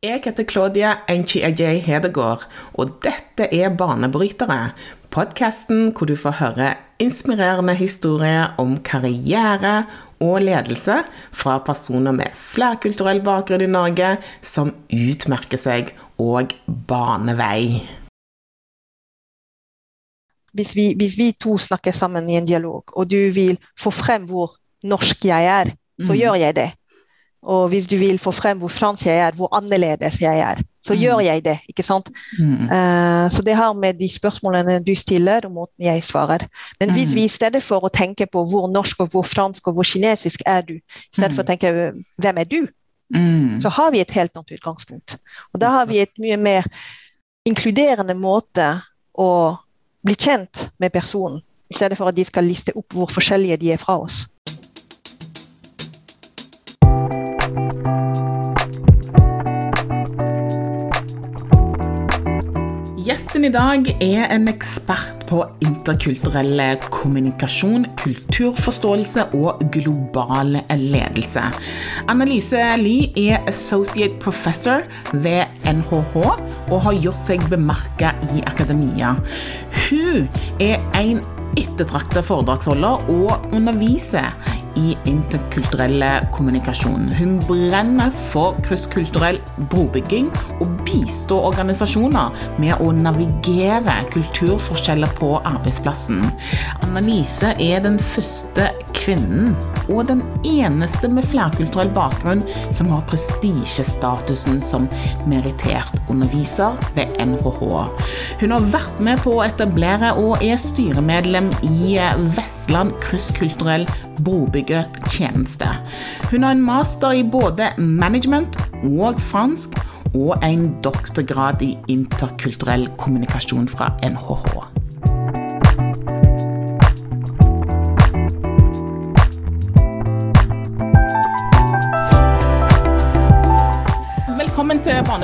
Jeg heter Claudia Enchi-Ajay Hedegaard, og dette er Banebrytere. Podkasten hvor du får høre inspirerende historier om karriere og ledelse fra personer med flerkulturell bakgrunn i Norge som utmerker seg og baner vei. Hvis vi, hvis vi to snakker sammen i en dialog, og du vil få frem hvor norsk jeg er, så Mm. gjør jeg det. Og hvis du vil få frem hvor fransk jeg er, hvor annerledes jeg er, så Mm. gjør jeg det. ikke sant? Mm. Uh, så det har med de spørsmålene du stiller, og måten jeg svarer. Men hvis Mm. vi i stedet for å tenke på hvor norsk og hvor fransk og hvor kinesisk er du, i stedet for å tenke hvem er du, Mm. så har vi et helt annet utgangspunkt. Og da har vi et mye mer inkluderende måte å bli kjent med personen, i stedet for at de skal liste opp hvor forskjellige de er fra oss. Gjesten i dag er en ekspert på interkulturell kommunikasjon, kulturforståelse og global ledelse. Annelise Lie er associate professor ved NHH og har gjort seg bemerka i akademia. Hun er en ettertrakta foredragsholder og underviser i interkulturelle kommunikasjon. Hun brenner for krysskulturell brobygging og bistår organisasjoner med å navigere kulturforskjeller på arbeidsplassen. Annelise er den første kvinnen og den eneste med flerkulturell bakgrunn som har prestisjestatusen som merittert underviser ved NHH. Hun har vært med på å etablere og er styremedlem i Vestland krysskulturell brobyggertjeneste. Hun har en master i både management og fransk, og en doktorgrad i interkulturell kommunikasjon fra NHH.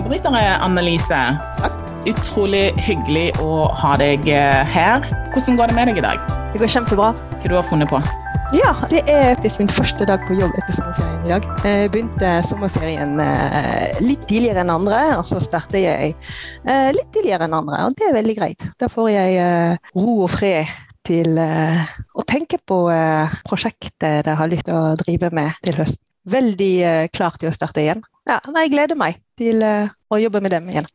Velkommen til Banebrytere, Annelise. Utrolig hyggelig å ha deg her. Hvordan går det med deg i dag? Det går kjempebra. Hva du har funnet på? Ja, det er faktisk min første dag på jobb etter sommerferien i dag. Jeg begynte sommerferien eh, litt tidligere enn andre, og så starter jeg eh, litt tidligere enn andre. Og det er veldig greit. Da får jeg eh, ro og fred til eh, å tenke på eh, prosjektet jeg har lyst til å drive med til høsten. Veldig eh, klar til å starte igjen. Ja, jeg gleder meg til eh, å jobbe med dem igjen.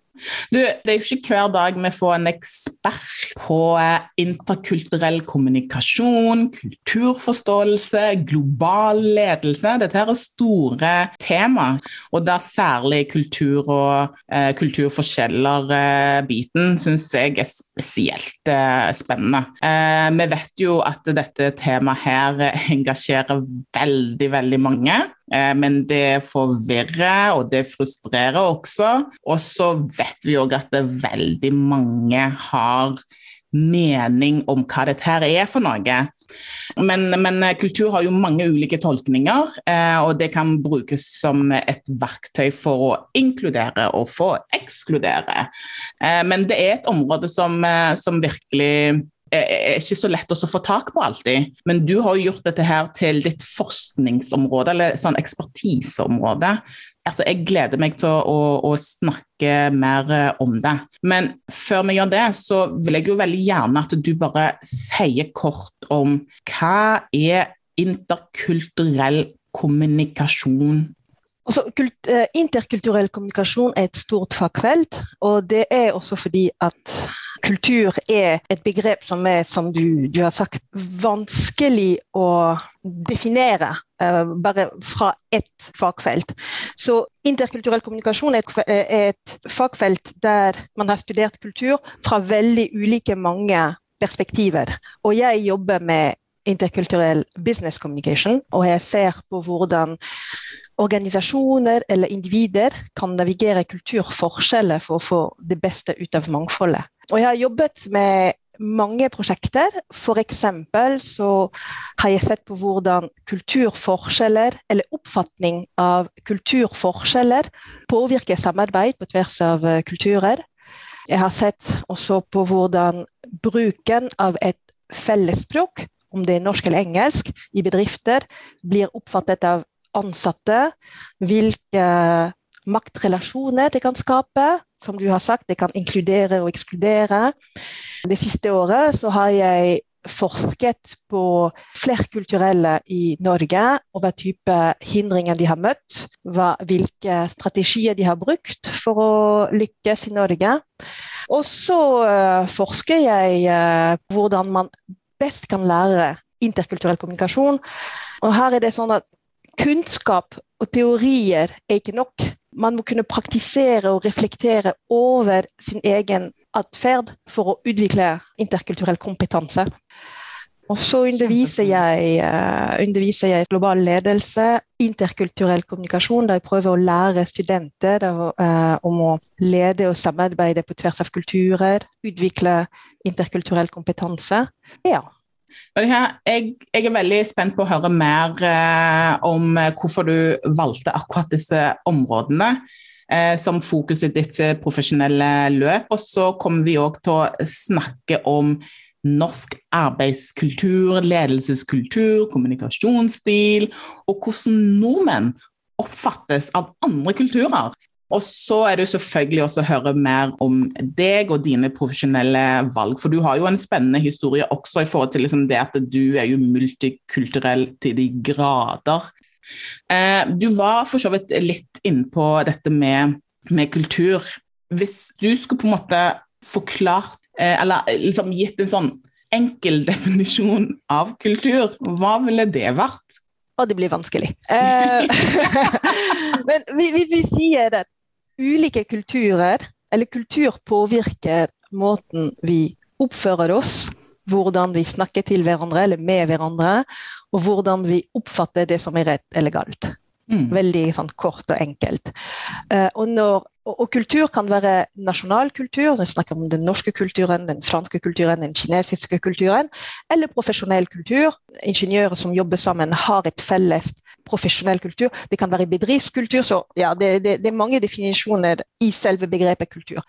Du, det er jo ikke hver dag vi får en ekspert på eh, interkulturell kommunikasjon, kulturforståelse, global ledelse. Dette er store tema, og der særlig kultur og eh, kulturforskjeller-biten syns jeg er spesielt eh, spennende. Eh, vi vet jo at dette temaet her engasjerer veldig, veldig mange. Eh, men det forvirrer, og det frustrerer også. Og så vet vi òg at veldig mange har mening om hva dette her er for noe. Men, men kultur har jo mange ulike tolkninger, eh, og det kan brukes som et verktøy for å inkludere og få ekskludere. Eh, men det er et område som, eh, som virkelig er ikke så lett å få tak på alltid. Men du har jo gjort dette her til ditt forskningsområde, eller sånn ekspertiseområde. Altså, jeg gleder meg til å, å, snakke mer om det. Men før vi gjør det, så vil jeg jo veldig gjerne at du bare sier kort om hva er interkulturell kommunikasjon Altså, eh, interkulturell kommunikasjon er et stort fagfelt, og det er også fordi at kultur er et begrep som er, som du, du har sagt, vanskelig å definere uh, bare fra ett fagfelt. Så interkulturell kommunikasjon er et, er et fagfelt der man har studert kultur fra veldig ulike mange perspektiver. Og jeg jobber med interkulturell business communication, og jeg ser på hvordan organisasjoner eller individer kan navigere kulturforskjeller for å få det beste ut av mangfoldet. Og jeg har jobbet med mange prosjekter. F.eks. så har jeg sett på hvordan kulturforskjeller, eller oppfatning av kulturforskjeller, påvirker samarbeid på tvers av kulturer. Jeg har sett også på hvordan bruken av et fellesspråk, om det er norsk eller engelsk, i bedrifter blir oppfattet av ansatte, hvilke maktrelasjoner det kan skape. Som du har sagt, det kan inkludere og ekskludere. Det siste året så har jeg forsket på flerkulturelle i Norge, og hva type hindringer de har møtt. Hva, hvilke strategier de har brukt for å lykkes i Norge. Og så uh, forsker jeg uh, hvordan man best kan lære interkulturell kommunikasjon. Og her er det sånn at kunnskap og teorier er ikke nok. Man må kunne praktisere og reflektere over sin egen atferd for å utvikle interkulturell kompetanse. Og så underviser jeg, uh, underviser jeg global ledelse, interkulturell kommunikasjon, der jeg prøver å lære studenter der, uh, om å lede og samarbeide på tvers av kulturer, utvikle interkulturell kompetanse. Ja. Jeg, jeg, er veldig spent på å høre mer eh, om eh, hvorfor du valgte akkurat disse områdene eh, som fokus i ditt eh, profesjonelle løp. Og så kommer vi òg til å snakke om norsk arbeidskultur, ledelseskultur, kommunikasjonsstil, og hvordan nordmenn oppfattes av andre kulturer. Og så er det jo selvfølgelig også å høre mer om deg og dine profesjonelle valg. For du har jo en spennende historie også i forhold til liksom det at du er jo multikulturell til de grader. Eh, du var for så vidt litt innpå dette med, med, kultur. Hvis du skulle på en måte forklart, eh, eller liksom gitt en sånn enkel definisjon av kultur, hva ville det vært? Og det blir vanskelig. Eh, men hvis vi sier det ulike kulturer, eller kultur påvirker måten vi oppfører oss, hvordan vi snakker til hverandre eller med hverandre, og hvordan vi oppfatter det som er rett eller galt. Mm. Veldig sånn, kort og enkelt. Uh, og, når, og, og, kultur kan være nasjonal kultur, vi snakker om den norske kulturen, den franske kulturen, den kinesiske kulturen, eller profesjonell kultur. Ingeniører som jobber sammen, har et felles profesjonell kultur. Det kan være bedriftskultur. Så ja, det, det, det, er mange definisjoner i selve begrepet kultur.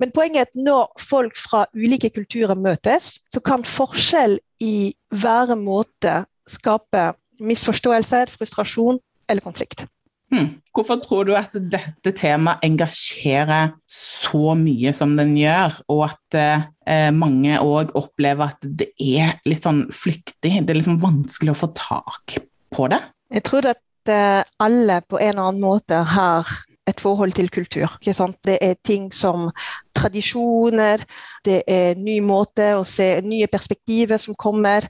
Men poenget er at når folk fra ulike kulturer møtes, så kan forskjell i hver måte skape misforståelser, frustrasjon eller konflikt. Hmm. Hvorfor tror du at dette temaet engasjerer så mye som den gjør, og at eh, mange òg opplever at det er litt sånn flyktig? Det er liksom vanskelig å få tak på det? Jeg tror at eh, alle på en eller annen måte har et forhold til kultur. Det er ting som tradisjoner, det er ny måte å se nye perspektiver som kommer.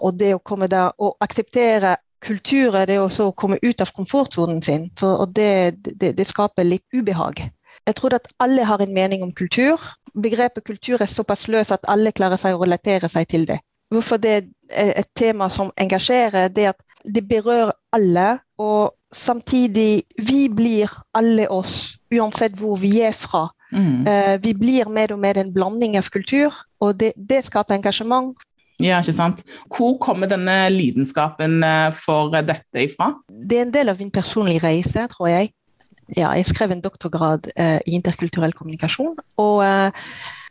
Og det å komme da og akseptere kulturer, det er også å komme ut av komfortsonen sin. Så, og det, det, det, skaper litt ubehag. Jeg tror at alle har en mening om kultur. Begrepet kultur er såpass løs at alle klarer seg å relatere seg til det. Hvorfor det er et tema som engasjerer, det at det berører alle. Og samtidig, vi blir alle oss, uansett hvor vi er fra. Mm. Uh, vi blir mer og mer en blanding av kultur, og det, det, skaper engasjement. Ja, ikke sant. Hvor kommer denne lidenskapen eh, for dette ifra? Det er en del av min personlige reise, tror jeg ja, jeg skrev en doktorgrad eh, i interkulturell kommunikasjon. Og eh,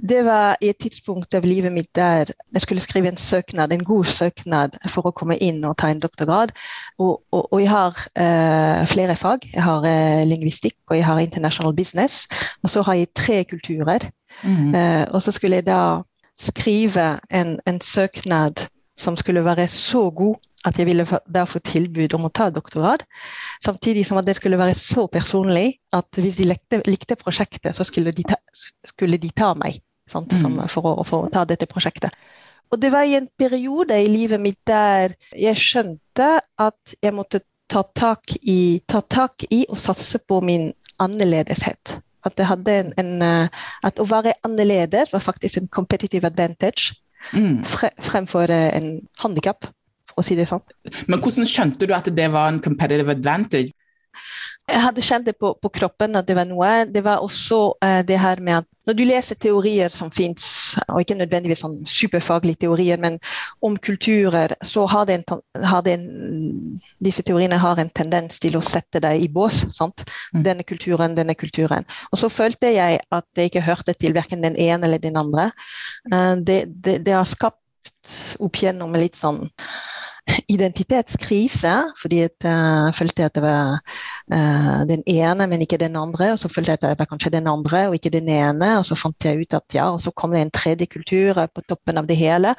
det var i et tidspunkt av livet mitt der jeg skulle skrive en søknad, en god søknad for å komme inn og ta en doktorgrad. Og, og, og jeg har eh, flere fag. Jeg har eh, lingvistikk og jeg har international business. Og så har jeg tre kulturer. Mm. og så skulle jeg da skrive en, en søknad som skulle være så god at jeg ville da få tilbud om å ta doktorgrad. Samtidig som at det skulle være så personlig at hvis de likte, likte prosjektet, så skulle de ta, skulle de ta meg sant, mm. for, å, for, å, ta dette prosjektet. Og det var i en periode i livet mitt der jeg skjønte at jeg måtte ta tak i, ta tak i og satse på min annerledeshet. At, en, en, eh, at å være annerledes var faktisk en competitive advantage mm. fremfor eh, en handikap å si det sånn. Men hvordan skjønte du at det var en competitive advantage? Jeg hadde kjent det på, på kroppen at det var noe. Det var også uh, det her med at når du leser teorier som fins, og ikke nødvendigvis sånn superfaglige teorier, men om kulturer, så har, en, har en, disse teoriene har en tendens til å sette deg i bås. sant? Mm. Denne kulturen, denne kulturen. Og så følte jeg at det ikke hørte til verken den ene eller den andre. Uh, det, det, det har skapt opp gjennom litt sånn identitetskrise, fordi jeg jeg følte at det var uh, den ene, men ikke den andre. Og så følte jeg at det var kanskje den andre og ikke den ene. Og så fant jeg ut at ja, og så kom det en tredje kultur på toppen av det hele.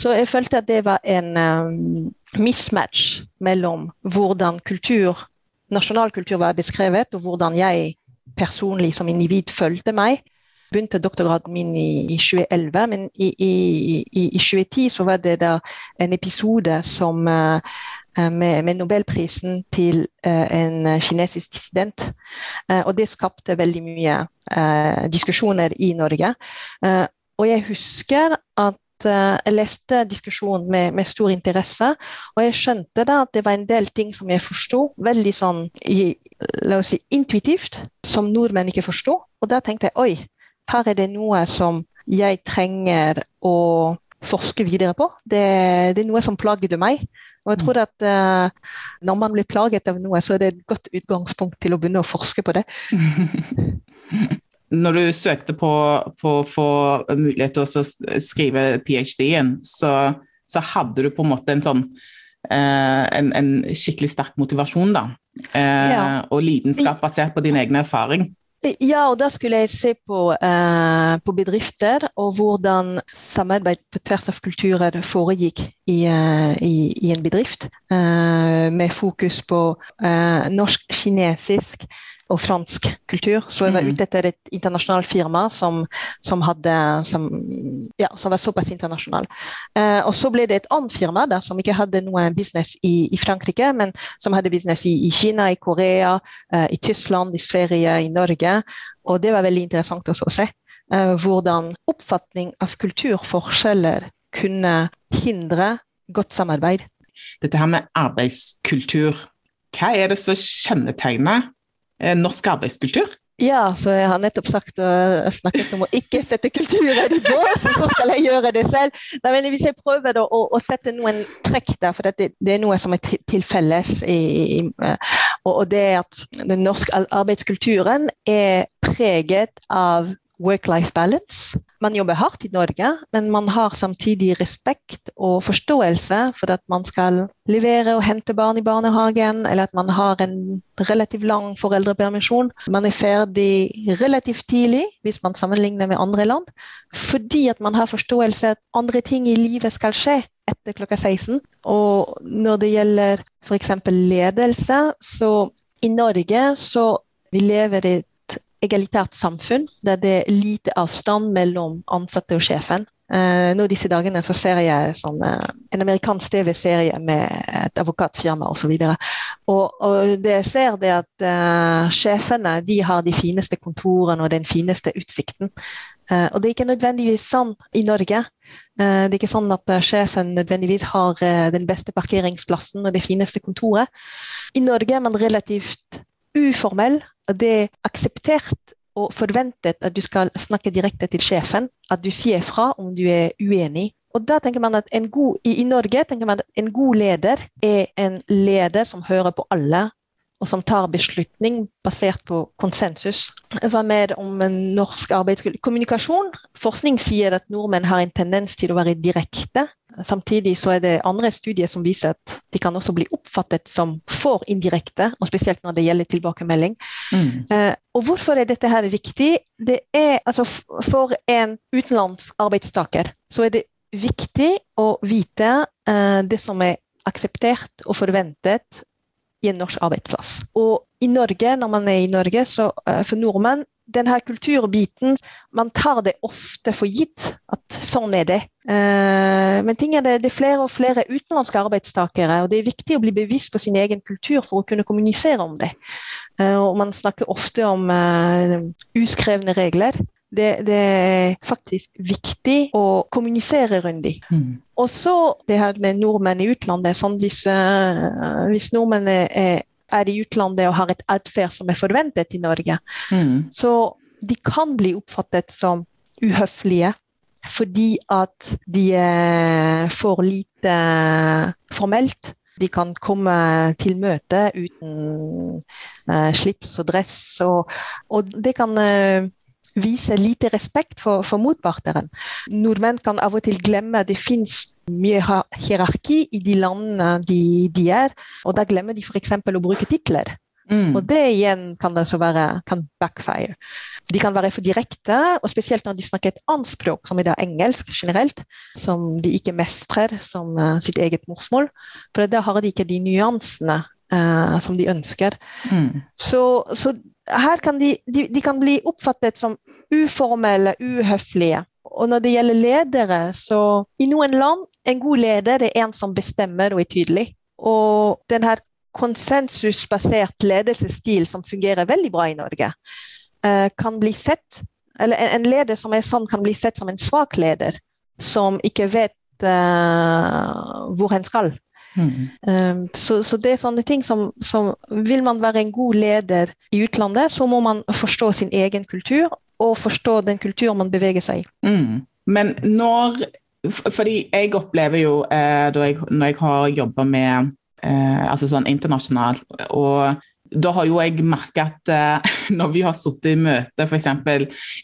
Så jeg følte at det var en um, mismatch mellom hvordan kultur, nasjonal kultur var beskrevet, og hvordan jeg personlig som individ følte meg begynte doktorgraden min i, i 2011, men i, i, i, 2010 så var det da en episode som uh, med, med, nobelprisen til uh, en kinesisk dissident. Og det skapte veldig mye diskusjoner i Norge. og jeg husker at jeg leste diskusjonen med, med, stor interesse, og jeg skjønte da at det var en del ting som jeg forsto veldig sånn i, la oss si, intuitivt, som nordmenn ikke forsto. Og da tenkte jeg oi, her er det noe som jeg trenger å forske videre på. Det, det er noe som plagde meg. Og jeg tror at uh, når man blir plaget av noe, så er det et godt utgangspunkt til å begynne å forske på det. når du søkte på å få mulighet til å skrive ph.d.-en, så, så, hadde du på en måte en sånn uh, en, en, skikkelig sterk motivasjon, da. Uh, ja. Og lidenskap basert på din egen erfaring. Ja, og da skulle jeg se på, uh, på, bedrifter og hvordan samarbeid på tvers av kulturer foregikk i, uh, i, i en bedrift. Uh, med fokus på norsk-kinesisk og fransk kultur. Så jeg var mhm. ute etter et internasjonalt firma som, som, hadde, som, ja, som var såpass internasjonal. Eh, og så ble det et annet firma der, som ikke hadde noe business i, i Frankrike, men som hadde business i, i Kina, i Korea, eh, i Tyskland, i Sverige, i Norge. Og det var veldig interessant å se. Eh, hvordan oppfatning av kulturforskjeller kunne hindre godt samarbeid. Dette her med arbeidskultur, hva er det som kjennetegner norsk arbeidskultur? Ja, så jeg har nettopp sagt og snakket om å ikke sette kulturen i bås, så skal jeg gjøre det selv. Nei, men hvis jeg prøver å, å, sette noen trekk der, for det, det, er noe som er til felles, i, og, og det er at den norske arbeidskulturen er preget av work-life balance. Man jobber hardt i Norge, men man har samtidig respekt og forståelse for at man skal levere og hente barn i barnehagen, eller at man har en relativt lang foreldrepermisjon. Man er ferdig relativt tidlig hvis man sammenligner med andre land, fordi at man har forståelse at andre ting i livet skal skje etter klokka 16. Og når det gjelder f.eks. ledelse, så i Norge så vi lever i egalitært samfunn der det er lite avstand mellom ansatte og sjefen. Uh, nå disse dagene så ser jeg sånn, uh, en amerikansk TV-serie med et advokatfirma osv. Og, og, og det jeg ser, det at uh, sjefene de har de fineste kontorene og den fineste utsikten. og det er ikke nødvendigvis sånn i Norge. det er ikke sånn at sjefen nødvendigvis har den beste parkeringsplassen og det fineste kontoret. I Norge er man relativt uformell det er akseptert og forventet at du skal snakke direkte til sjefen. At du sier fra om du er uenig. Og da tenker man at en god, i, Norge tenker man at en god leder er en leder som hører på alle, og som tar beslutning basert på konsensus. Hva med om en norsk arbeidskultur? Kommunikasjon. Forskning sier at nordmenn har en tendens til å være direkte. Samtidig så er det andre studier som viser at de kan også bli oppfattet som for indirekte, og spesielt når det gjelder tilbakemelding. Mm. Uh, og hvorfor er dette her viktig? Det er altså For en utenlandsk arbeidstaker så er det viktig å vite uh, det som er akseptert og forventet i en norsk arbeidsplass. Og i Norge, når man er i Norge, så uh, for nordmenn denne kulturbiten Man tar det ofte for gitt at sånn er det. Uh, men ting er det, det er flere og flere utenlandske arbeidstakere, og det er viktig å bli bevisst på sin egen kultur for å kunne kommunisere om det. Uh, og man snakker ofte om uskrevne regler. Det, det, er faktisk viktig å kommunisere rundt dem. Mm. Og så det her med nordmenn i utlandet. sånn Hvis, hvis nordmenn er er i utlandet og har et atferd som er forventet i Norge. Mm. Så de kan bli oppfattet som uhøflige fordi at de er for lite formelt. De kan komme til møte uten uh, slips og dress, og, og det kan uh, viser lite respekt for, for motparteren. Nordmenn kan av og til glemme at det fins mye hierarki i de landene de, de er, og da glemmer de f.eks. å bruke titler. Mm. Og det igjen kan det være kan backfire. De kan være for direkte, og spesielt når de snakker et annet språk, som er da engelsk generelt, som de ikke mestrer som uh, sitt eget morsmål. For da har de ikke de nyansene uh, som de ønsker. Mm. Så, så, her kan de, de, de kan bli oppfattet som uformelle, uhøflige. Og når det gjelder ledere, så i noen land en god leder er en som bestemmer og er tydelig. Og den konsensusbasert ledelsesstil som fungerer veldig bra i Norge, uh, kan bli sett Eller en leder som er sånn, kan bli sett som en svak leder, som ikke vet uh, hvor hen skal. Mm. Så, så, det er sånne ting som, som, Vil man være en god leder i utlandet, så må man forstå sin egen kultur og forstå den kulturen man beveger seg i. Mm. Men når Fordi jeg opplever jo, eh, jeg, når jeg har jobba med eh, altså sånn internasjonalt og da har jo jeg merka at eh, når vi har sittet i møte, f.eks.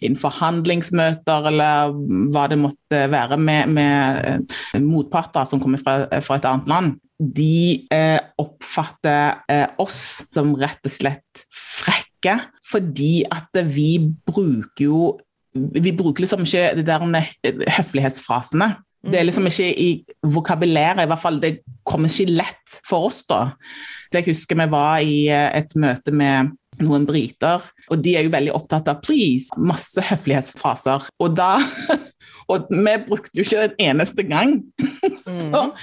innen forhandlingsmøter eller hva det måtte være med, med eh, motparter som kommer fra, fra, et annet land, de eh, oppfatter eh, oss som rett og slett frekke fordi at vi bruker jo Vi bruker liksom ikke de der høflighetsfrasene. Det er liksom ikke i vokabulæret, i hvert fall det kommer ikke lett for oss, da. Jeg husker vi var i eh, et møte med noen briter, og de er jo veldig opptatt av 'please', masse høflighetsfraser. Og da Og vi brukte jo ikke en eneste gang. så mm.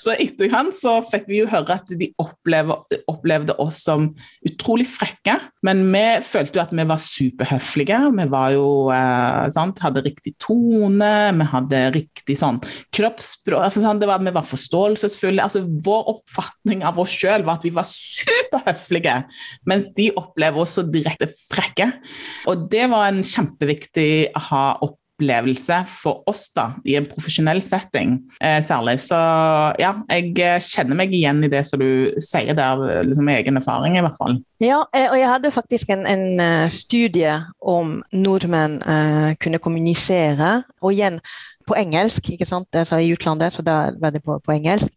Så etterkant så fikk vi jo høre at de opplevde, opplevde oss som utrolig frekke. Men vi følte jo at vi var superhøflige. Vi var jo, eh, sant, hadde riktig tone, vi hadde riktig sånn kroppsspråk altså, sant, var, Vi var forståelsesfulle. altså Vår oppfatning av oss sjøl var at vi var superhøflige, mens de opplever oss så direkte frekke. Og det var en kjempeviktig aha-opplevelse opplevelse for oss da, i en profesjonell setting eh, særlig. Så ja, jeg eh, kjenner meg igjen i det som du sier der, liksom egen erfaring i hvert fall. Ja, eh, og jeg hadde faktisk en, en eh, studie om nordmenn eh, kunne kommunisere. Og igjen på engelsk, ikke sant? Altså i utlandet, så da var det på, på engelsk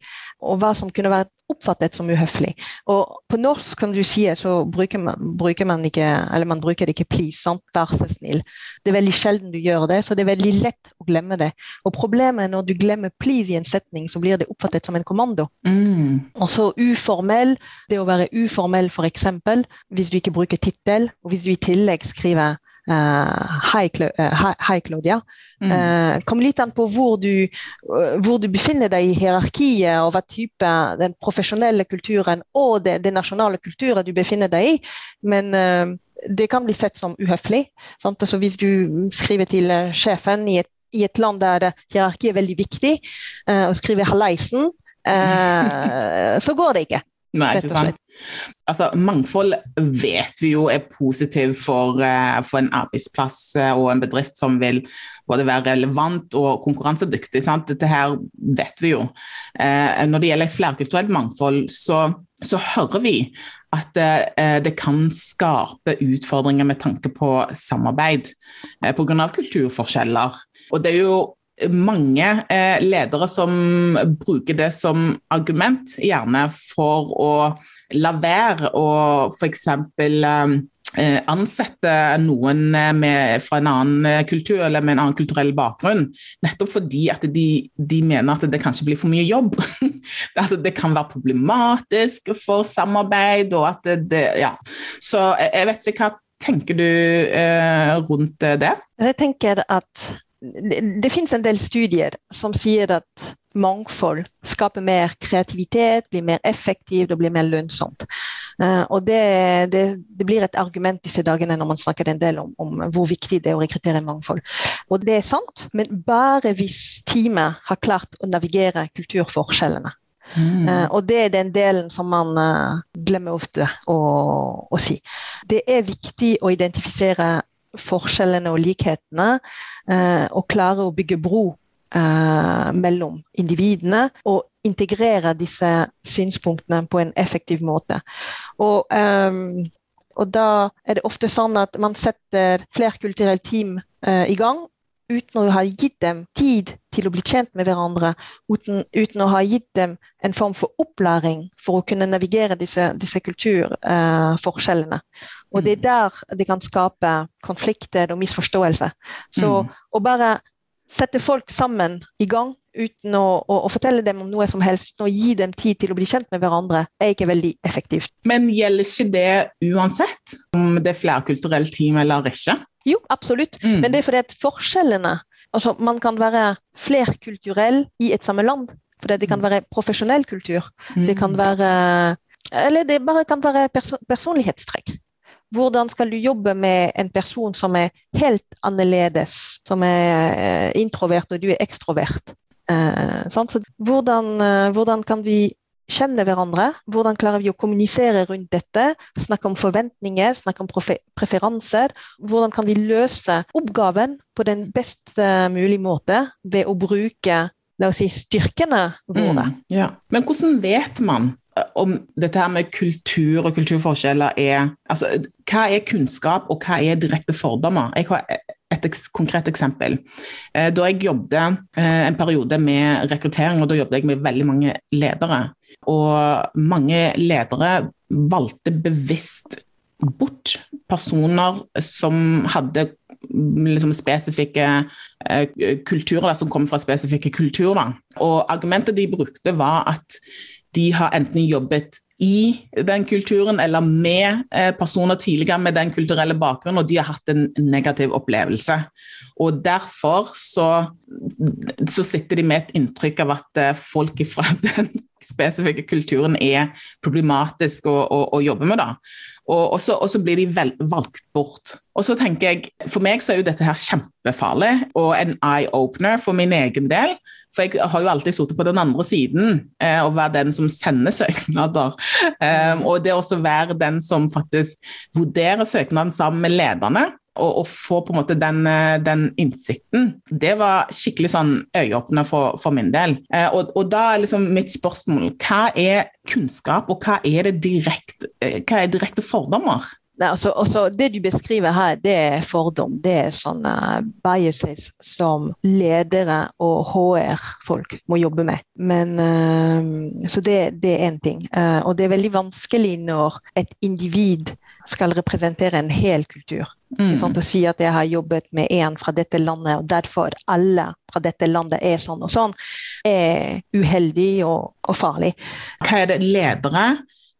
og hva som kunne vært oppfattet som uhøflig. Og på norsk, som du sier, så bruker man, bruker man ikke eller man bruker det ikke 'please', sant? vær så snill. Det er veldig sjelden du gjør det, så det er veldig lett å glemme det. Og problemet er når du glemmer 'please' i en setning, så blir det oppfattet som en kommando. Mm. Og så uformell. Det å være uformell, f.eks. hvis du ikke bruker tittel, og hvis du i tillegg skriver Hei, uh, Claudia. Mm. Uh, kom litt an på hvor du, hvor du, befinner deg i hierarkiet, og hva type den profesjonelle kulturen og det, det nasjonale kulturen du befinner deg i. Men det kan bli sett som uhøflig. Altså, hvis du skriver til sjefen i et, i et land der hierarkiet er veldig viktig, og skriver 'halleisen', så går det ikke. Nei, ikke sant. Altså, mangfold vet vi jo er positiv for, uh, for, en arbeidsplass uh, og en bedrift som vil både være relevant og konkurransedyktig. Sant? Dette her vet vi jo. Eh, når det gjelder flerkulturelt mangfold, så, så hører vi at det kan skape utfordringer med tanke på samarbeid eh, pga. kulturforskjeller. Og det er jo mange eh, ledere som bruker det som argument, gjerne for å la være å f.eks. Eh, ansette noen med, fra en annen kultur eller med en annen kulturell bakgrunn. Nettopp fordi at de, de mener at det kanskje blir for mye jobb. altså, det kan være problematisk for samarbeid og at det, Ja. Så jeg vet ikke hva tenker du eh, rundt det? Jeg tenker at det, det finnes en del studier som sier at mangfold skaper mer kreativitet, blir mer effektivt og blir mer lønnsomt. Uh, og det, det, det, blir et argument disse dagene når man snakker en del om, om, hvor viktig det er å rekruttere mangfold. Og det er sant, men bare hvis teamet har klart å navigere kulturforskjellene. Mm. Uh, og det er den delen som man uh, glemmer ofte å, å, si. Det er viktig å identifisere forskjellene og likhetene, eh, og klare å bygge bro eh, mellom individene. Og integrere disse synspunktene på en effektiv måte. Og um, Og da er det ofte sånn at man setter flerkulturelle team uh, i gang uten å ha gitt dem tid til å bli kjent med hverandre, uten, uten å ha gitt dem en form for opplæring for å kunne navigere disse, disse kulturforskjellene. Uh, og det er mm. der det kan skape konflikter og misforståelse. Så mm. å bare sette folk sammen i gang uten å, å, å, fortelle dem om noe som helst, uten å gi dem tid til å bli kjent med hverandre, er ikke veldig effektivt. Men gjelder ikke det uansett om det er flerkulturelt team eller ikke? Jo, absolutt. Mm. Men det er fordi at forskjellene altså Man kan være flerkulturell i et samme land. Fordi det kan mm. være profesjonell kultur. Mm. Det kan være Eller det bare kan være perso personlighetstrekk. Hvordan skal du jobbe med en person som er helt annerledes, som er eh, introvert og du er ekstrovert? Eh, så hvordan, eh, hvordan, kan vi kjenne hverandre? Hvordan klarer vi å kommunisere rundt dette? Snakke om forventninger, snakke om preferanser. Hvordan kan vi løse oppgaven på den best mulige måte ved å bruke la oss si, styrkene våre? Mm, ja. Men hvordan vet man om dette her med kultur og kulturforskjeller er altså, Hva er kunnskap, og hva er direkte fordommer? Jeg har et konkret eksempel. Eh, da jeg jobbet eh, en periode med rekruttering, og da jobbet jeg med veldig mange ledere. Og mange ledere valgte bevisst bort personer som hadde liksom spesifikke eh, kulturer, som kom fra spesifikke kulturer. Og argumentet de brukte, var at de har enten jobbet i den kulturen eller med eh, personer tidligere med den kulturelle bakgrunnen, og de har hatt en negativ opplevelse. Og Derfor så, så sitter de med et inntrykk av at eh, folk fra den spesifikke kulturen er problematisk å, å, å jobbe med. da. Og, så, og, så, blir de vel, valgt bort. Og så tenker jeg, For meg så er jo dette her kjempefarlig og en eye-opener for min egen del. For jeg har jo alltid sittet på den andre siden eh, og vært den som sender søknader. Um, og det også være den som faktisk vurderer søknaden sammen med lederne. Og, og få på en måte den, eh, den, innsikten. Det var skikkelig sånn øyeåpner for, for, min del. Eh, og, og, da er liksom mitt spørsmål hva er kunnskap, og hva er, det direkte, eh, hva er direkte fordommer? Nei, altså, altså, det du beskriver her, det er fordom. Det er sånne biases som ledere og HR-folk må jobbe med. Men, uh, så det, det er én ting. Uh, og det er veldig vanskelig når et individ skal representere en hel kultur. Mm. Sånn, å si at jeg har jobbet med en fra dette landet, og derfor alle fra dette landet er sånn og sånn, er uheldig og, og farlig. Hva er det ledere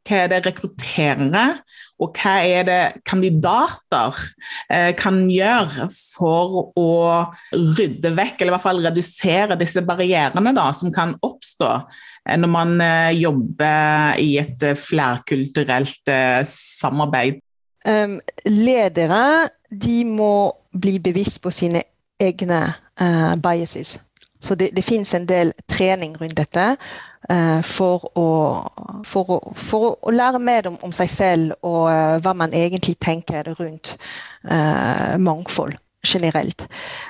hva er det rekrutterere, og hva er det kandidater eh, kan gjøre for å rydde vekk, eller i hvert fall redusere disse barrierene da, som kan oppstå eh, når man eh, jobber i et eh, flerkulturelt eh, samarbeid? Um, ledere de må bli bevisst på sine egne uh, biases. Så det, det finnes en del trening rundt dette. uh, for å, for, å, for, å, lære mer om, om seg selv og uh, hva man egentlig tenker rundt mangfold generelt.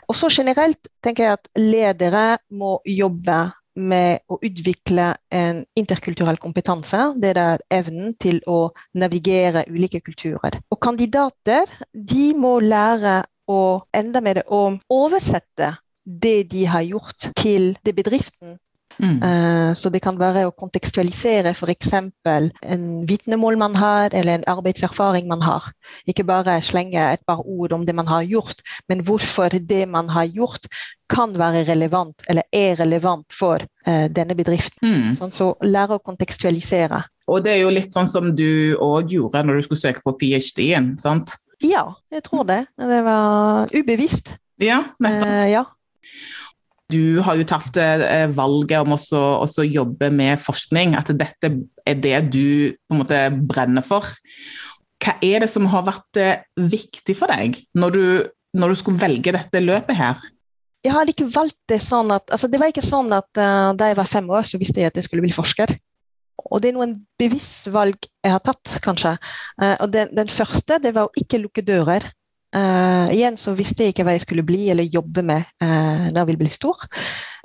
Og så generelt tenker jeg at ledere må jobbe med å utvikle en interkulturell kompetanse. Det er evnen til å navigere ulike kulturer. Og kandidater de må lære å enda mer å oversette det de har gjort, til det bedriften Mm. Uh, så det kan være å kontekstualisere f.eks. en vitnemål man har, eller en arbeidserfaring man har. Ikke bare slenge et par ord om det man har gjort, men hvorfor det man har gjort kan være relevant, eller er relevant for uh, denne bedriften. Mm. Sånn, så lære å kontekstualisere. Og det er jo litt sånn som du òg gjorde når du skulle søke på ph.d.-en, sant? Ja, jeg tror det. Det var ubevisst. Ja, nettopp. Uh, ja. Du har jo tatt eh, valget om å jobbe med forskning, at dette er det du på en måte brenner for. Hva er det som har vært eh, viktig for deg når du, når du skulle velge dette løpet her? Jeg hadde ikke valgt det sånn at altså Det var ikke sånn at uh, da jeg var fem år, så visste jeg at jeg skulle bli forsker. Og det er noen bevisst valg jeg har tatt, kanskje. Uh, og den, den, første det var å ikke lukke dører. Uh, igjen så visste jeg ikke hva jeg skulle bli eller jobbe med uh, når jeg ville bli stor.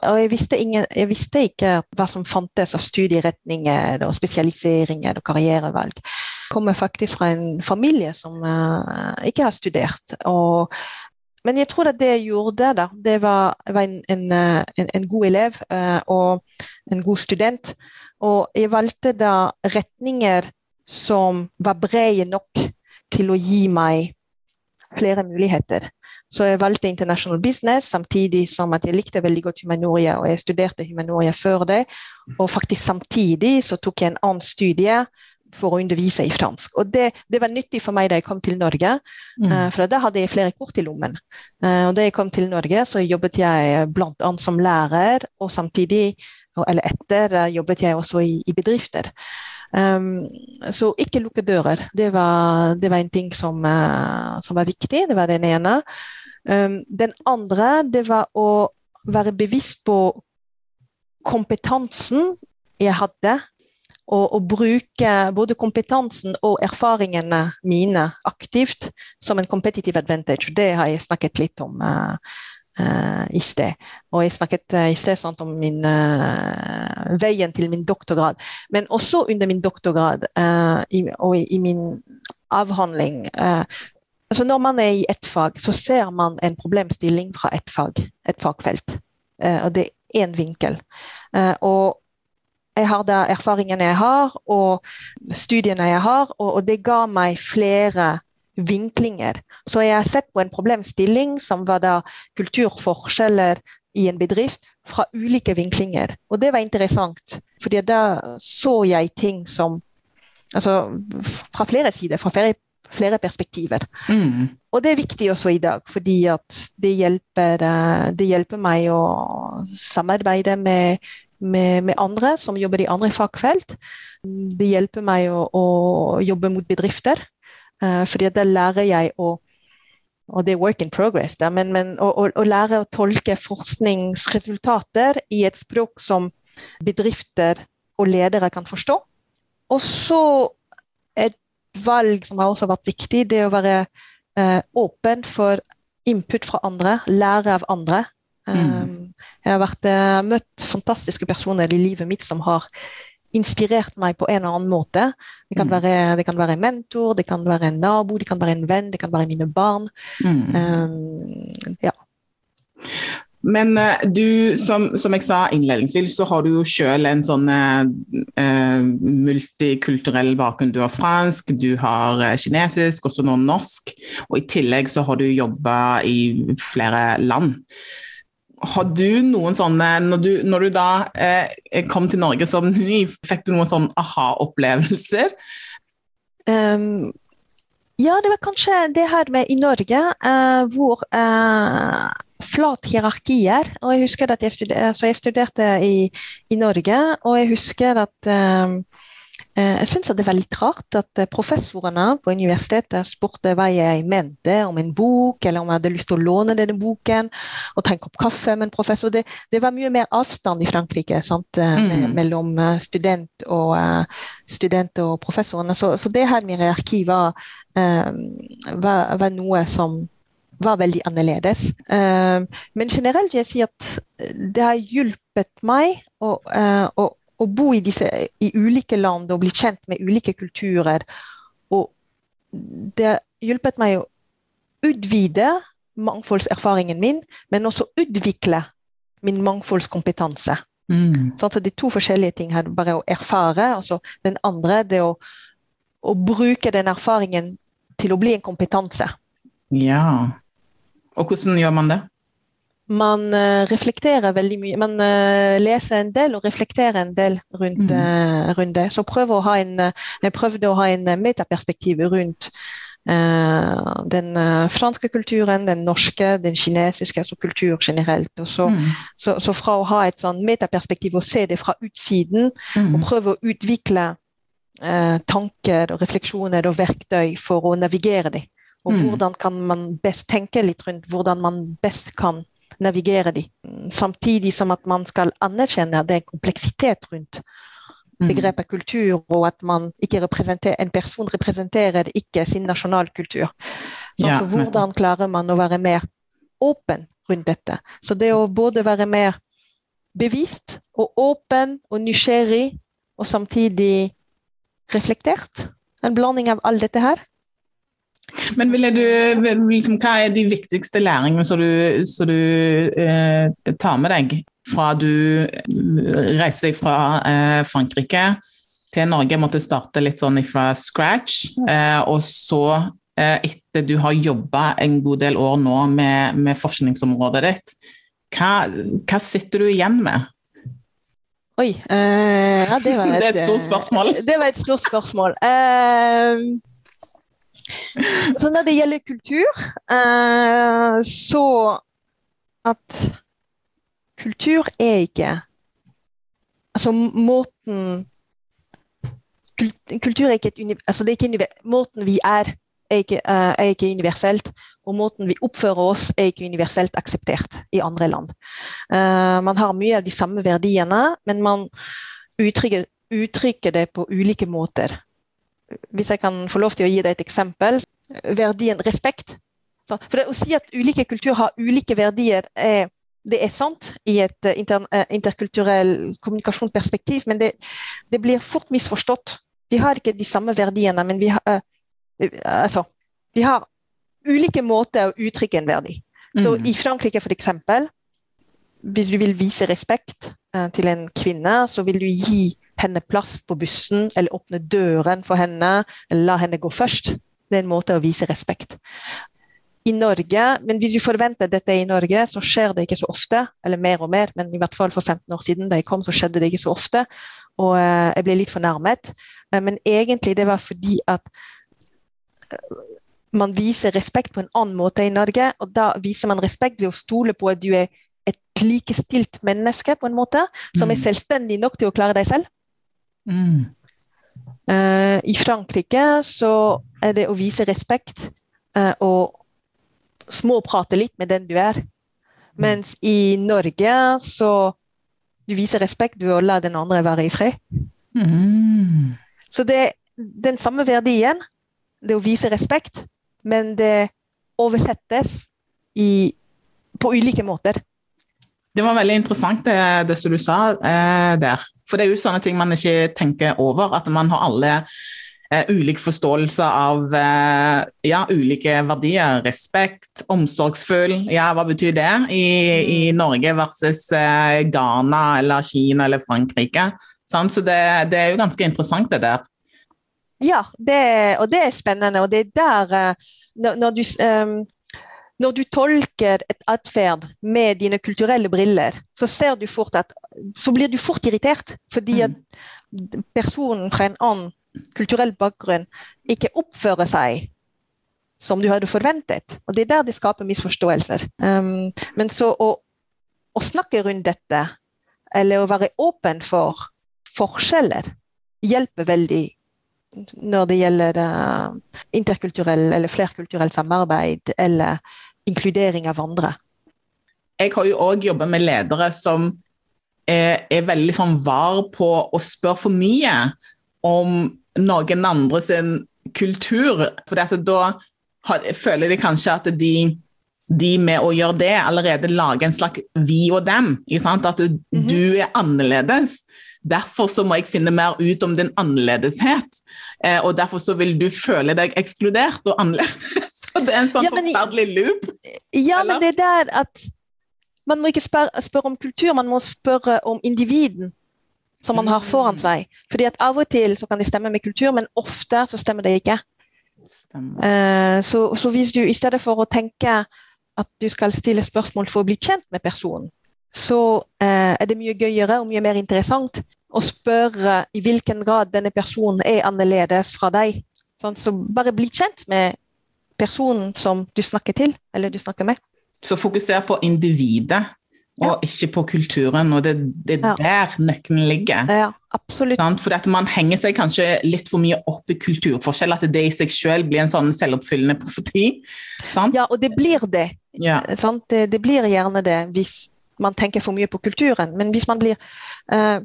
Og jeg visste, ingen, jeg visste, ikke hva som fantes av studieretninger og spesialiseringer og karrierevalg. Jeg kommer faktisk fra en familie som uh, ikke har studert. Og, men jeg tror at det jeg gjorde, da, det var, var en, en, en, en, god elev og en god student. Og jeg valgte da retninger som var brede nok til å gi meg flere muligheter. Så jeg valgte international business samtidig som at jeg likte veldig godt humanoria, og jeg studerte humanoria før det. Og faktisk samtidig så tok jeg en annen studie for å undervise i fransk. Og det, det var nyttig for meg da jeg kom til Norge, mm. uh, for da hadde jeg flere kort i lommen. Uh, og da jeg kom til Norge, så jobbet jeg bl.a. som lærer, og samtidig, eller etter, jobbet jeg også i, i bedrifter. Um, så ikke lukke dører. Det var, det var en ting som, uh, som, var viktig. Det var den ene. Um, den andre det var å være bevisst på kompetansen jeg hadde. Og, og bruke både kompetansen og erfaringene mine aktivt som en competitive advantage. Det har jeg snakket litt om. Uh, i sted. Og jeg snakket uh, i sted sant, om min, uh, veien til min doktorgrad. Men også under min doktorgrad i, og i, i, min avhandling altså Når man er i ett fag, så ser man en problemstilling fra ett fag, et fagfelt. og det er én vinkel. og jeg har da erfaringene jeg har, og studiene jeg har, og, og det ga meg flere vinklinger. Så jeg har sett på en problemstilling som var da kulturforskjeller i en bedrift fra ulike vinklinger. Og det var interessant, for da så jeg ting som Altså fra flere sider, fra flere, flere perspektiver. Mm. Og det er viktig også i dag, fordi at det hjelper, det hjelper meg å samarbeide med, med, med, andre som jobber i andre fagfelt. Det hjelper meg å, å jobbe mot bedrifter. Uh, fordi da lærer jeg å og det er work in progress, da, men, men å, å, å, lære å tolke forskningsresultater i et språk som bedrifter og ledere kan forstå. Og så et valg som har også vært viktig, det å være eh, åpen for input fra andre, lære av andre. Um, mm. Jeg har vært, uh, møtt fantastiske personer i livet mitt som har inspirert meg på en eller annen måte. Det kan, mm. være, det kan være en mentor, det kan være en nabo, det kan være en venn, det kan være mine barn. Mm. Um, ja. Men uh, du, som, som, jeg sa innledningsvis, så har du jo selv en sånn uh, multikulturell bakgrunn. Du har fransk, du har kinesisk, også nå norsk. Og i tillegg så har du jobba i flere land. Har du noen sånne Når du, når du da eh, kom til Norge som ny, fikk du noen sånne aha-opplevelser? Um, ja, det var kanskje det her med i Norge, eh, hvor eh, flat hierarkier. Og jeg husker at jeg studerte, jeg studerte i, i, Norge, og jeg husker at Eh, jeg syns det er veldig rart at eh, professorene på universitetet spurte hva jeg mente om en bok, eller om jeg hadde lyst til å låne denne boken og ta en kopp kaffe med en professor. Det, det var mye mer avstand i Frankrike sant, eh, mm. mellom student og, student og professorene. Så, så det her med hierarki var, var, var noe som var veldig annerledes. men generelt vil jeg si at det har hjulpet meg å, å, å bo i, disse, i ulike land og bli kjent med ulike kulturer. Og det har hjulpet meg å utvide mangfoldserfaringen min, men også utvikle min mangfoldskompetanse. Mm. Så det er to forskjellige ting her. Bare å erfare. Altså den andre det å, å bruke den erfaringen til å bli en kompetanse. Ja. Og hvordan gjør man det? Man uh, reflekterer veldig mye. Man uh, leser en del og reflekterer en del rundt, mm. rundt det. Så prøv å ha en, jeg prøvde å ha en metaperspektiv rundt den franske kulturen, den norske, den kinesiske, altså kultur generelt. Så, mm. så, så, fra å ha et sånn metaperspektiv og se det fra utsiden, mm. og prøve å utvikle tanker og refleksjoner og verktøy for å navigere det. Og mm. hvordan kan man best tenke litt rundt hvordan man best kan navigere de. Samtidig som at man skal anerkjenne det er kompleksitet rundt mm. begrepet kultur, og at man ikke en person representerer ikke sin nasjonalkultur. Så, ja, så hvordan klarer man å være mer åpen rundt dette? Så det å både være mer bevisst og åpen og nysgjerrig, og samtidig reflektert. En blanding av alt dette her. Men du, liksom, Hva er de viktigste læringene som du, som du eh, tar med deg fra du reiste fra eh, Frankrike til Norge, måtte starte litt sånn fra scratch, eh, og så eh, etter du har jobba en god del år nå med, med forskningsområdet ditt, hva, hva, sitter du igjen med? Oi uh, ja, det, var et, det er et stort spørsmål. Det var et stort spørsmål. Uh, så når det gjelder kultur, uh, så at kultur er ikke Altså måten Kultur er ikke et altså det er ikke Måten vi er, er ikke, uh, er ikke, universelt. Og måten vi oppfører oss, er ikke universelt akseptert i andre land. Uh, man har mye av de samme verdiene, men man uttrykker, uttrykker det på ulike måter hvis jeg kan få lov til å gi deg et eksempel. Verdien respekt. For å si at ulike kulturer har ulike verdier, er, det er sant i et eh, inter, eh, interkulturell kommunikasjonsperspektiv, men det, det, blir fort misforstått. Vi har ikke de samme verdiene, men vi har, uh, altså, vi har ulike måter å uttrykke en verdi. Så mm. i Frankrike f.eks., hvis vi vil vise respekt uh, til en kvinne, så vil du gi henne plass på bussen, eller åpne døren for henne, eller la henne gå først. Det er en måte å vise respekt. I Norge, men Hvis vi forventer dette i Norge, så skjer det ikke så ofte. Eller mer og mer, men i hvert fall for 15 år siden da jeg kom, så skjedde det ikke så ofte. Og uh, jeg ble litt fornærmet. Uh, men egentlig det var fordi at uh, man viser respekt på en annen måte i Norge. Og da viser man respekt ved å stole på at du er et likestilt menneske på en måte, som er mm. selvstendig nok til å klare deg selv. Mm. Uh, I Frankrike så er det å vise respekt uh, og småprate litt med den du er. Mens i Norge så du viser respekt ved å la den andre være i fred. Mm. Så det er den samme verdien, det å vise respekt, men det oversettes i, på ulike måter. Det var veldig interessant det, det som du sa eh, der. For det er jo sånne ting man ikke tenker over. At man har alle eh, ulik forståelse av eh, ja, ulike verdier. Respekt, omsorgsfull. Ja, hva betyr det i, i mm. Norge versus eh, Ghana eller Kina eller Frankrike? Sant? så det, det, er jo ganske interessant, det der. Ja, det, og det er spennende. Og det er der eh, når, når du um når du tolker et atferd med dine kulturelle briller, så, at, så blir du fort irritert. Fordi at personen fra en annen kulturell bakgrunn ikke oppfører seg som du hadde forventet. Og Det er der det skaper misforståelser. Um, men så å, å, snakke rundt dette, eller å være åpen for forskjeller, hjelper veldig når det gjelder uh, interkulturell eller flerkulturell samarbeid, eller inkludering av andre. Jeg har jo òg jobba med ledere som er, er veldig sånn var på å spørre for mye om noen andre sin kultur. For da har, føler de kanskje at de, de, med å gjøre det allerede lager en slags vi og dem. At du, mm -hmm. du er annerledes. Derfor så må jeg finne mer ut om din annerledeshet. Eh, og derfor så vil du føle deg ekskludert og annerledes. det er en sånn ja, men, forferdelig loop? Ja, eller? men det er der at man må ikke spørre, spørre, om kultur, man må spørre om individen som man har foran mm. seg. Fordi at Av og til så kan det stemme med kultur, men ofte så stemmer det ikke. Uh, så, så, hvis du i stedet for å tenke at du skal stille spørsmål for å bli kjent med personen, så uh, er det mye gøyere og mye mer interessant å spørre i hvilken grad denne personen er annerledes fra deg. Sånn, så bare bli kjent med personen som du snakker til, eller du snakker med. Så fokuser på individet, og ja. ikke på kulturen. Og det, det er ja. der nøkkelen ligger. Ja, absolutt. For man henger seg kanskje litt for mye opp i kulturforskjell, at det i seg selv blir en sånn selvoppfyllende profeti. Sant? Ja, og det blir det. Ja. Det, det, blir gjerne det hvis man tenker for mye på kulturen. Men hvis man blir uh,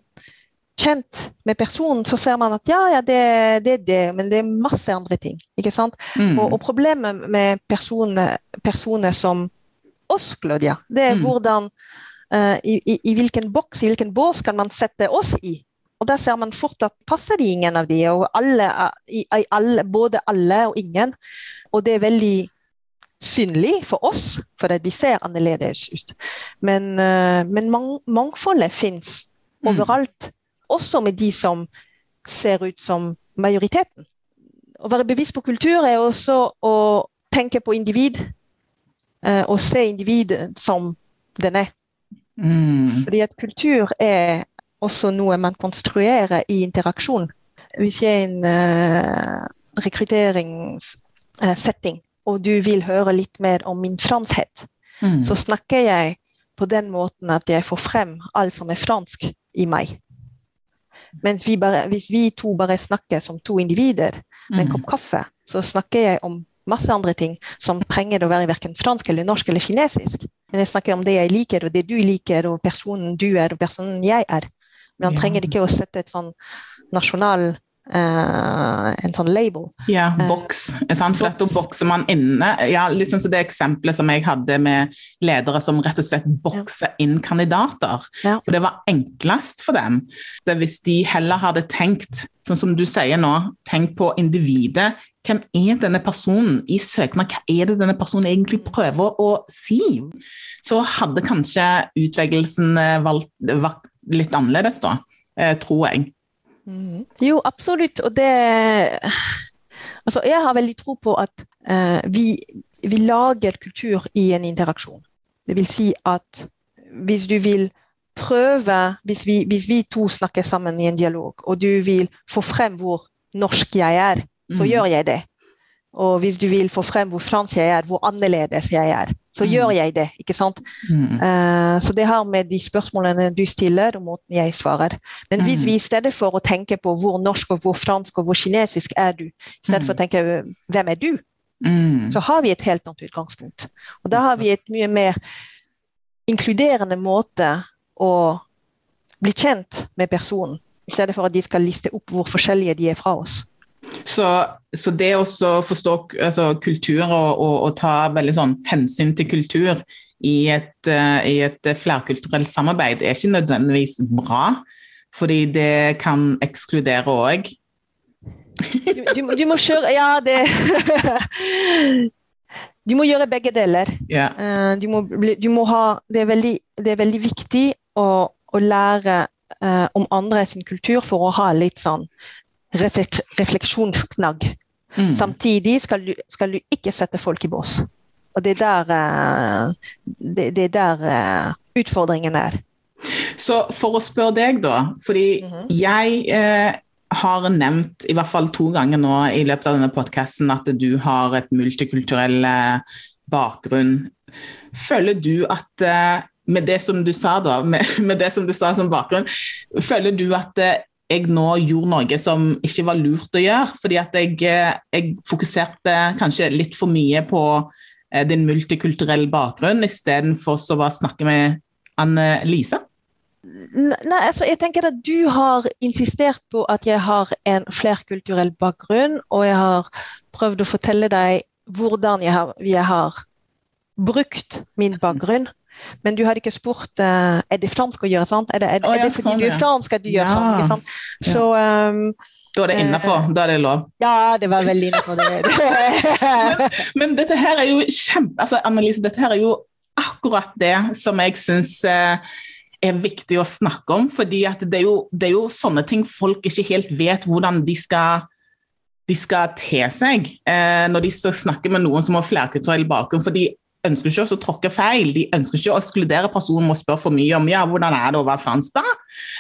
kjent med personen, så ser man at ja, ja, det, det, er det, men det er masse andre ting. ikke sant? Mm. Og, og, problemet med personer, personer, som oss, Claudia, det er mm. hvordan uh, i, i, i, hvilken boks, i hvilken bås kan man sette oss i? Og da ser man fort at passer det ingen av de, og alle, i, alle, både alle og ingen. Og det er veldig synlig for oss, for vi ser annerledes ut. Men, uh, men mang, mangfoldet fins mm. Også med de som ser ut som majoriteten. Å være bevisst på kultur er også å tenke på individ, uh, og se individet som den er. Mm. Fordi at kultur er også noe man konstruerer i interaksjon. Hvis jeg er en uh, rekrutteringssetting, og du vil høre litt mer om min franskhet, mm. så snakker jeg på den måten at jeg får frem alt som er fransk i meg. Mens vi bare, hvis vi to bare snakker som to individer med en mm. kopp kaffe, så snakker jeg om masse andre ting som trenger å være verken fransk eller norsk eller kinesisk. Men jeg snakker om det jeg liker, og det du liker, og personen du er, og personen jeg er. Men han trenger ikke å sette et sånn nasjonal Uh, en sånn label. Ja, eh, boks. For da bokser man inne. Ja, liksom så Det eksempelet som jeg hadde med ledere som rett og slett bokser inn kandidater. Ja. Og det var enklest for dem. Det hvis de heller hadde tenkt, sånn som du sier nå, tenk på individet. Hvem er denne personen i søknad? Hva er det denne personen egentlig prøver å si? Så hadde kanskje utvelgelsen vært litt annerledes, da, eh, tror jeg. Mm. Jo, absolutt. Og det Altså, jeg har veldig tro på at uh, vi, vi, lager kultur i en interaksjon. Det vil si at hvis du vil prøve hvis vi, hvis vi to snakker sammen i en dialog, og du vil få frem hvor norsk jeg er, så mm. gjør jeg det. Og hvis du vil få frem hvor fransk jeg er, hvor annerledes jeg er, så mm. gjør jeg det. ikke sant? Mm. Uh, så det har med de spørsmålene du stiller, og måten jeg svarer. Men hvis mm. vi i stedet for å tenke på hvor norsk og hvor fransk og hvor kinesisk er du, i stedet for å mm. tenke hvem er du, mm. så har vi et helt annet utgangspunkt. Og da har vi et mye mer inkluderende måte å bli kjent med personen, i stedet for at de skal liste opp hvor forskjellige de er fra oss. Så, så det å forstå altså, kultur og, og, og, ta veldig sånn hensyn til kultur i et, uh, i et flerkulturelt samarbeid er ikke nødvendigvis bra, fordi det kan ekskludere òg. Du, du, du, må kjøre Ja, det Du må gjøre begge deler. Yeah. Du, må, du må ha Det er veldig, det er veldig viktig å, å lære uh, om andre sin kultur for å ha litt sånn refleksjonsknagg. Mm. Samtidig skal du, skal du, ikke sette folk i bås. Og det er der, uh, det, det er der uh, utfordringen er. Så for å spørre deg, da. Fordi mm -hmm. jeg eh, har nevnt i hvert fall to ganger nå i løpet av denne podkasten at du har et multikulturell eh, bakgrunn. Føler du at eh, med det som du sa da, med, med, det som du sa som bakgrunn, føler du at jeg nå gjorde noe som ikke var lurt å gjøre. Fordi at jeg, eh, jeg fokuserte kanskje litt for mye på eh, din multikulturelle bakgrunn istedenfor å snakke med Anne Lise. Nei, altså jeg tenker at Du har insistert på at jeg har en flerkulturell bakgrunn, og jeg har prøvd å fortelle deg hvordan jeg har, jeg har brukt min bakgrunn. Men du har ikke spurt uh, er det fransk å gjøre sånn. Er det, er, oh, ja, er det fordi sånn, du er fransk at du gjør sånn? ikke sant? Så, um, da er det innafor. Uh, da er det lov. Ja, det var veldig innafor. men, men, dette her er jo kjempe... Altså, Annelise, dette her er jo akkurat det som jeg syns eh, er viktig å snakke om. fordi det er, jo, det er, jo, sånne ting folk ikke helt vet hvordan de skal de skal te seg eh, når de skal snakke med noen som har flerkulturell bakgrunn. fordi ønsker ikke å tråkke feil, de ønsker ikke å ekskludere personen med å spørre for mye om ja, hvordan er det å være fransk da?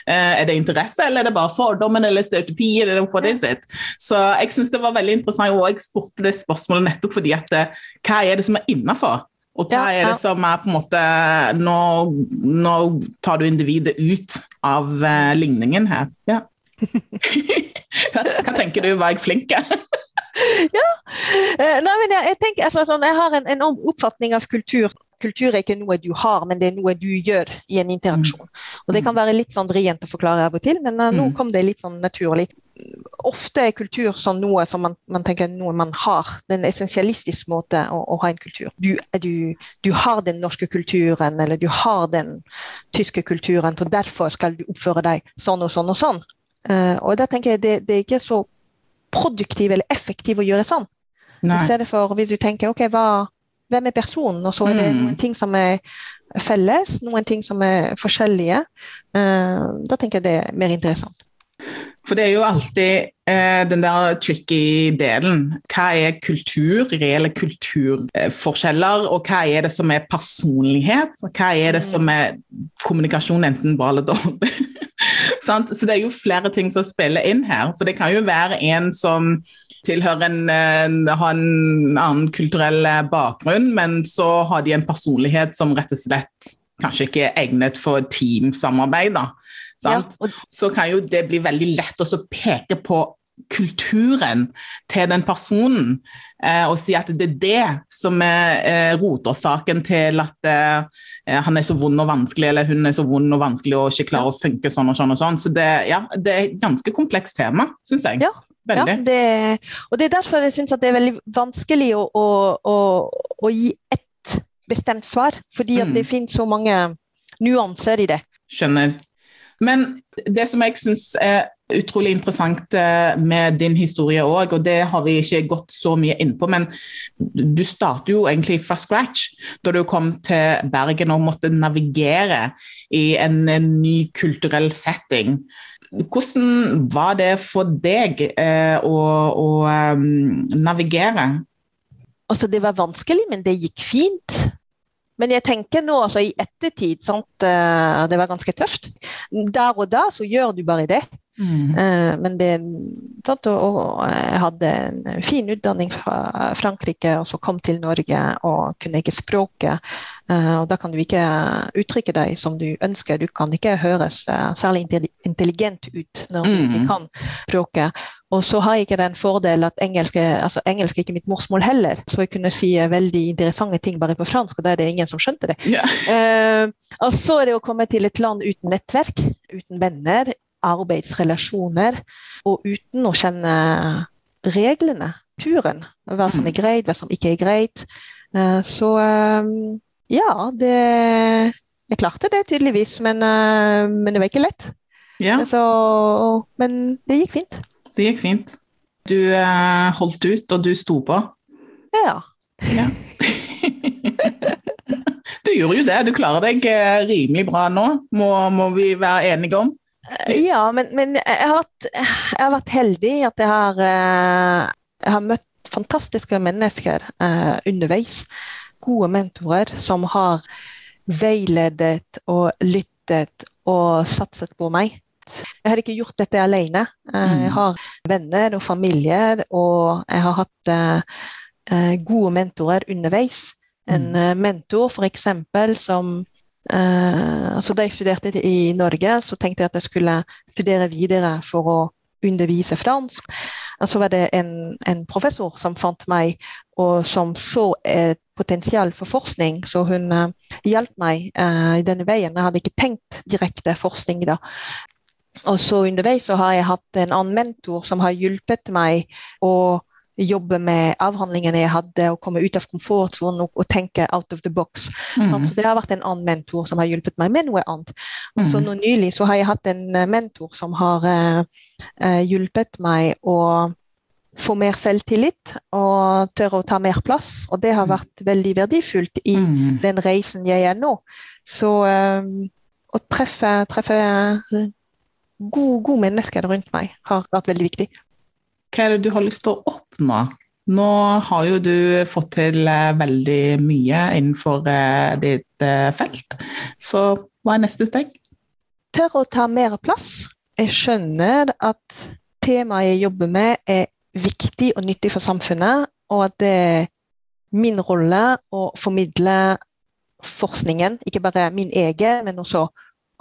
Uh, er det interesse, eller er det bare fordommen eller stereotypi? eller what is it? Så jeg syns det var veldig interessant, og jeg spurte det spørsmålet nettopp fordi at uh, hva er det som er innafor? Og hva er det som er på en måte Nå, nå tar du individet ut av uh, ligningen her. Ja. hva, hva tenker du, var jeg flink? ja. Eh, nei, men jeg, jeg, tenker, altså, sånn, jeg har en enorm oppfatning av kultur. Kultur er ikke noe du har, men det er noe du gjør i en interaksjon. Mm. Og Det kan være litt sånn vrient å forklare av og til, men uh, nå mm. kom det litt sånn naturlig. ofte er kultur sånn noe som man, man, tenker noe man har. Det er en essensialistisk måte å, å ha en kultur. Du, du, du, har den norske kulturen, eller du har den tyske kulturen, og derfor skal du oppføre deg sånn og sånn og sånn. Uh, og da tenker jeg det, det er ikke så produktivt eller effektiv å gjøre sånn. Nei. I stedet for hvis du tenker ok, hva, hvem er personen, og så er det mm. noen ting som er felles, noen ting som er forskjellige. Uh, da tenker jeg det er mer interessant. For det er jo alltid eh, den der tricky delen. Hva er kultur, reelle kulturforskjeller, og hva er det som er personlighet? Hva er det som er kommunikasjon, enten bra eller dårlig? Så det er jo flere ting som spiller inn her. For det kan jo være en som tilhører en, en, har en annen kulturell bakgrunn, men så har de en personlighet som rett og slett kanskje ikke er egnet for teamsamarbeid. da. Ja, og... Så kan jo det bli veldig lett å peke på kulturen til den personen eh, og si at det er det som er eh, rotårsaken til at eh, han er så vond og vanskelig, eller hun er så vond og vanskelig og ikke klarer å funke sånn og sånn. og sånn. Så det, ja, det er et ganske komplekst tema, syns jeg. Ja. Ja, det, og det er derfor jeg syns det er veldig vanskelig å, å, å, å gi ett bestemt svar. Fordi mm. det finnes så mange nuanser i det. Skjønner. Men det som jeg syns er utrolig interessant eh, med din historie òg, og det har vi ikke gått så mye inn på, men du startet jo egentlig fra scratch da du kom til Bergen og måtte navigere i en ny kulturell setting. Hvordan var det for deg eh, å, å um, navigere? Altså, det var vanskelig, men det gikk fint. Men jeg tenker nå altså, i ettertid sant, det var ganske tøft. Der og da så gjør du bare det. Mm. Uh, men det sant, og, og, jeg hadde en fin utdanning fra Frankrike, og så kom til Norge og kunne ikke språket. Uh, og da kan du ikke uttrykke deg som du ønsker. Du kan ikke høres særlig intelligent ut når du ikke mm. kan språket. Og så har jeg ikke den fordelen at engelsk, altså engelsk er ikke mitt morsmål heller. Så jeg kunne si veldig interessante ting bare på fransk, og da er det ingen som skjønte det. Yeah. Uh, og så er det å komme til et land uten nettverk, uten venner, arbeidsrelasjoner, og uten å kjenne reglene, turen. Hva som er mm. greit, hva som ikke er greit. Uh, så um, ja, det Jeg klarte det tydeligvis, men, uh, men det var ikke lett. Ja. Så, men det gikk fint det gikk fint. Du eh, holdt ut, og du sto på. Ja. ja. du gjorde jo det. Du klarer deg eh, rimelig bra nå, må, må vi være enige om. Du... Ja, men, men jeg, har vært, jeg, har vært, heldig at jeg har, eh, jeg har møtt fantastiske mennesker eh, underveis. Gode mentorer som har veiledet og lyttet og satset på meg. Jeg har ikke gjort dette alene. Eh, jeg mm. har venner og familier, og jeg har hatt eh, gode mentorer underveis. En mentor mentor f.eks. som uh, altså Da jeg studerte i Norge, så tenkte jeg at jeg skulle studere videre for å undervise fransk. Og så var det en, en professor som fant meg, og som så et potensial for forskning. Så hun uh, hjalp meg uh, i denne veien. Jeg hadde ikke tenkt direkte forskning da. Og så underveis så har jeg hatt en annen mentor som har hjulpet meg å jobbe med avhandlingene jeg hadde, og komme ut av komfortsonen og, og, tenke out of the box. Mm. Så det har vært en annen mentor som har hjulpet meg med noe annet. Og så mm. nå nylig så har jeg hatt en eh, mentor som har uh, hjulpet meg å få mer selvtillit og tørre å ta mer plass. Og det har mm. vært veldig verdifullt i mm. den reisen jeg er nå. Så um, å treffe, treffe gode, gode mennesker rundt meg har vært veldig viktig. Hva er det du har lyst til å oppnå? Nå har jo du fått til eh, veldig mye innenfor eh, ditt eh, felt, så hva er neste steg? Tør å ta mer plass. Jeg skjønner at temaet jeg jobber med er viktig og nyttig for samfunnet, og at det er min rolle å formidle forskningen, ikke bare min egen, men også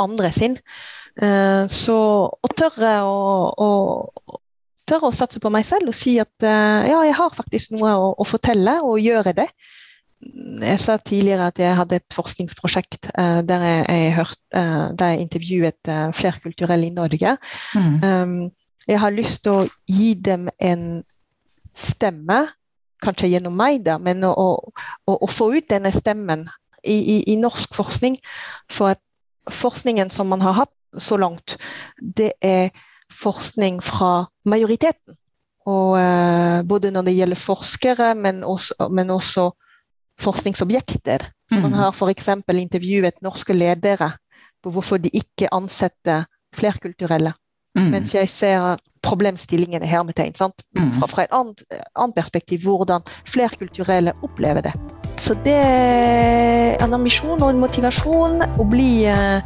andre sin. Så å tørre å, tørre å satse på meg selv og si at eh, ja, jeg har faktisk noe å, å fortelle, og gjøre det. Jeg sa tidligere at jeg hadde et forskningsprosjekt uh, der, jeg, jeg hørt, uh, der, jeg, intervjuet uh, flerkulturelle i Norge. Mm. Um, Jeg har lyst til å gi dem en stemme, kanskje gjennom meg, da, men å, å, å få ut denne stemmen i, i, i, norsk forskning. For at forskningen som man har hatt så langt, det er forskning fra majoriteten. Og uh, både når det gjelder forskere, men også, men også forskningsobjekter. Så man mm. har f.eks. intervjuet norske ledere på hvorfor de ikke ansetter flerkulturelle. Mm. Mens jeg ser problemstillingene hermetegn Sant? fra, fra, et annet, annet, perspektiv, hvordan flerkulturelle opplever det. Så det er en ambisjon og en motivasjon å bli uh,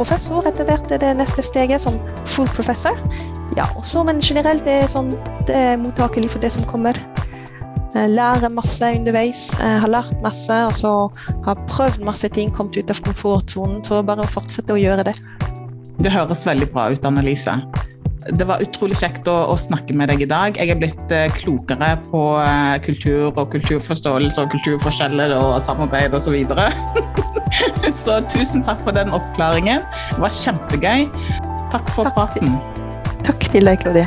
professor etter hvert er det neste steget, som full professor. Ja, også, men generelt er sånn, mottakelig for det som kommer. Lærer lære masse underveis. Eh, har lært masse og så har prøvd masse ting, kommet ut av komfortsonen. Så bare å fortsette å gjøre det. Det høres veldig bra ut, Annelise. Det var utrolig kjekt å, å, snakke med deg i dag. Jeg er blitt eh, klokere på eh, kultur og kulturforståelse og kulturforskjeller og samarbeid osv. Så, videre. så tusen takk for den oppklaringen. Det var kjempegøy. Takk for takk praten. Til, takk til deg, Claudia.